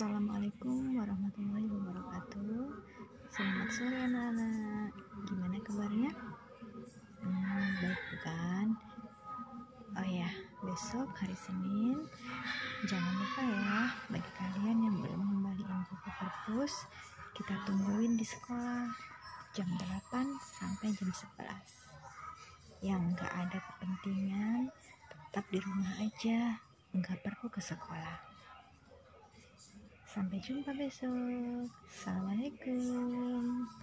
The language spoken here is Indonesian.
Assalamualaikum warahmatullahi wabarakatuh. Selamat sore anak-anak Gimana kabarnya? Hmm, baik bukan? Oh ya, besok hari Senin. Jangan lupa ya Bagi kalian yang belum kembaliin buku perpus Kita tungguin di sekolah Jam 8 sampai jam 11 Yang gak ada kepentingan Tetap di rumah aja. Enggak perlu ke sekolah Sampai jumpa besok. Assalamualaikum.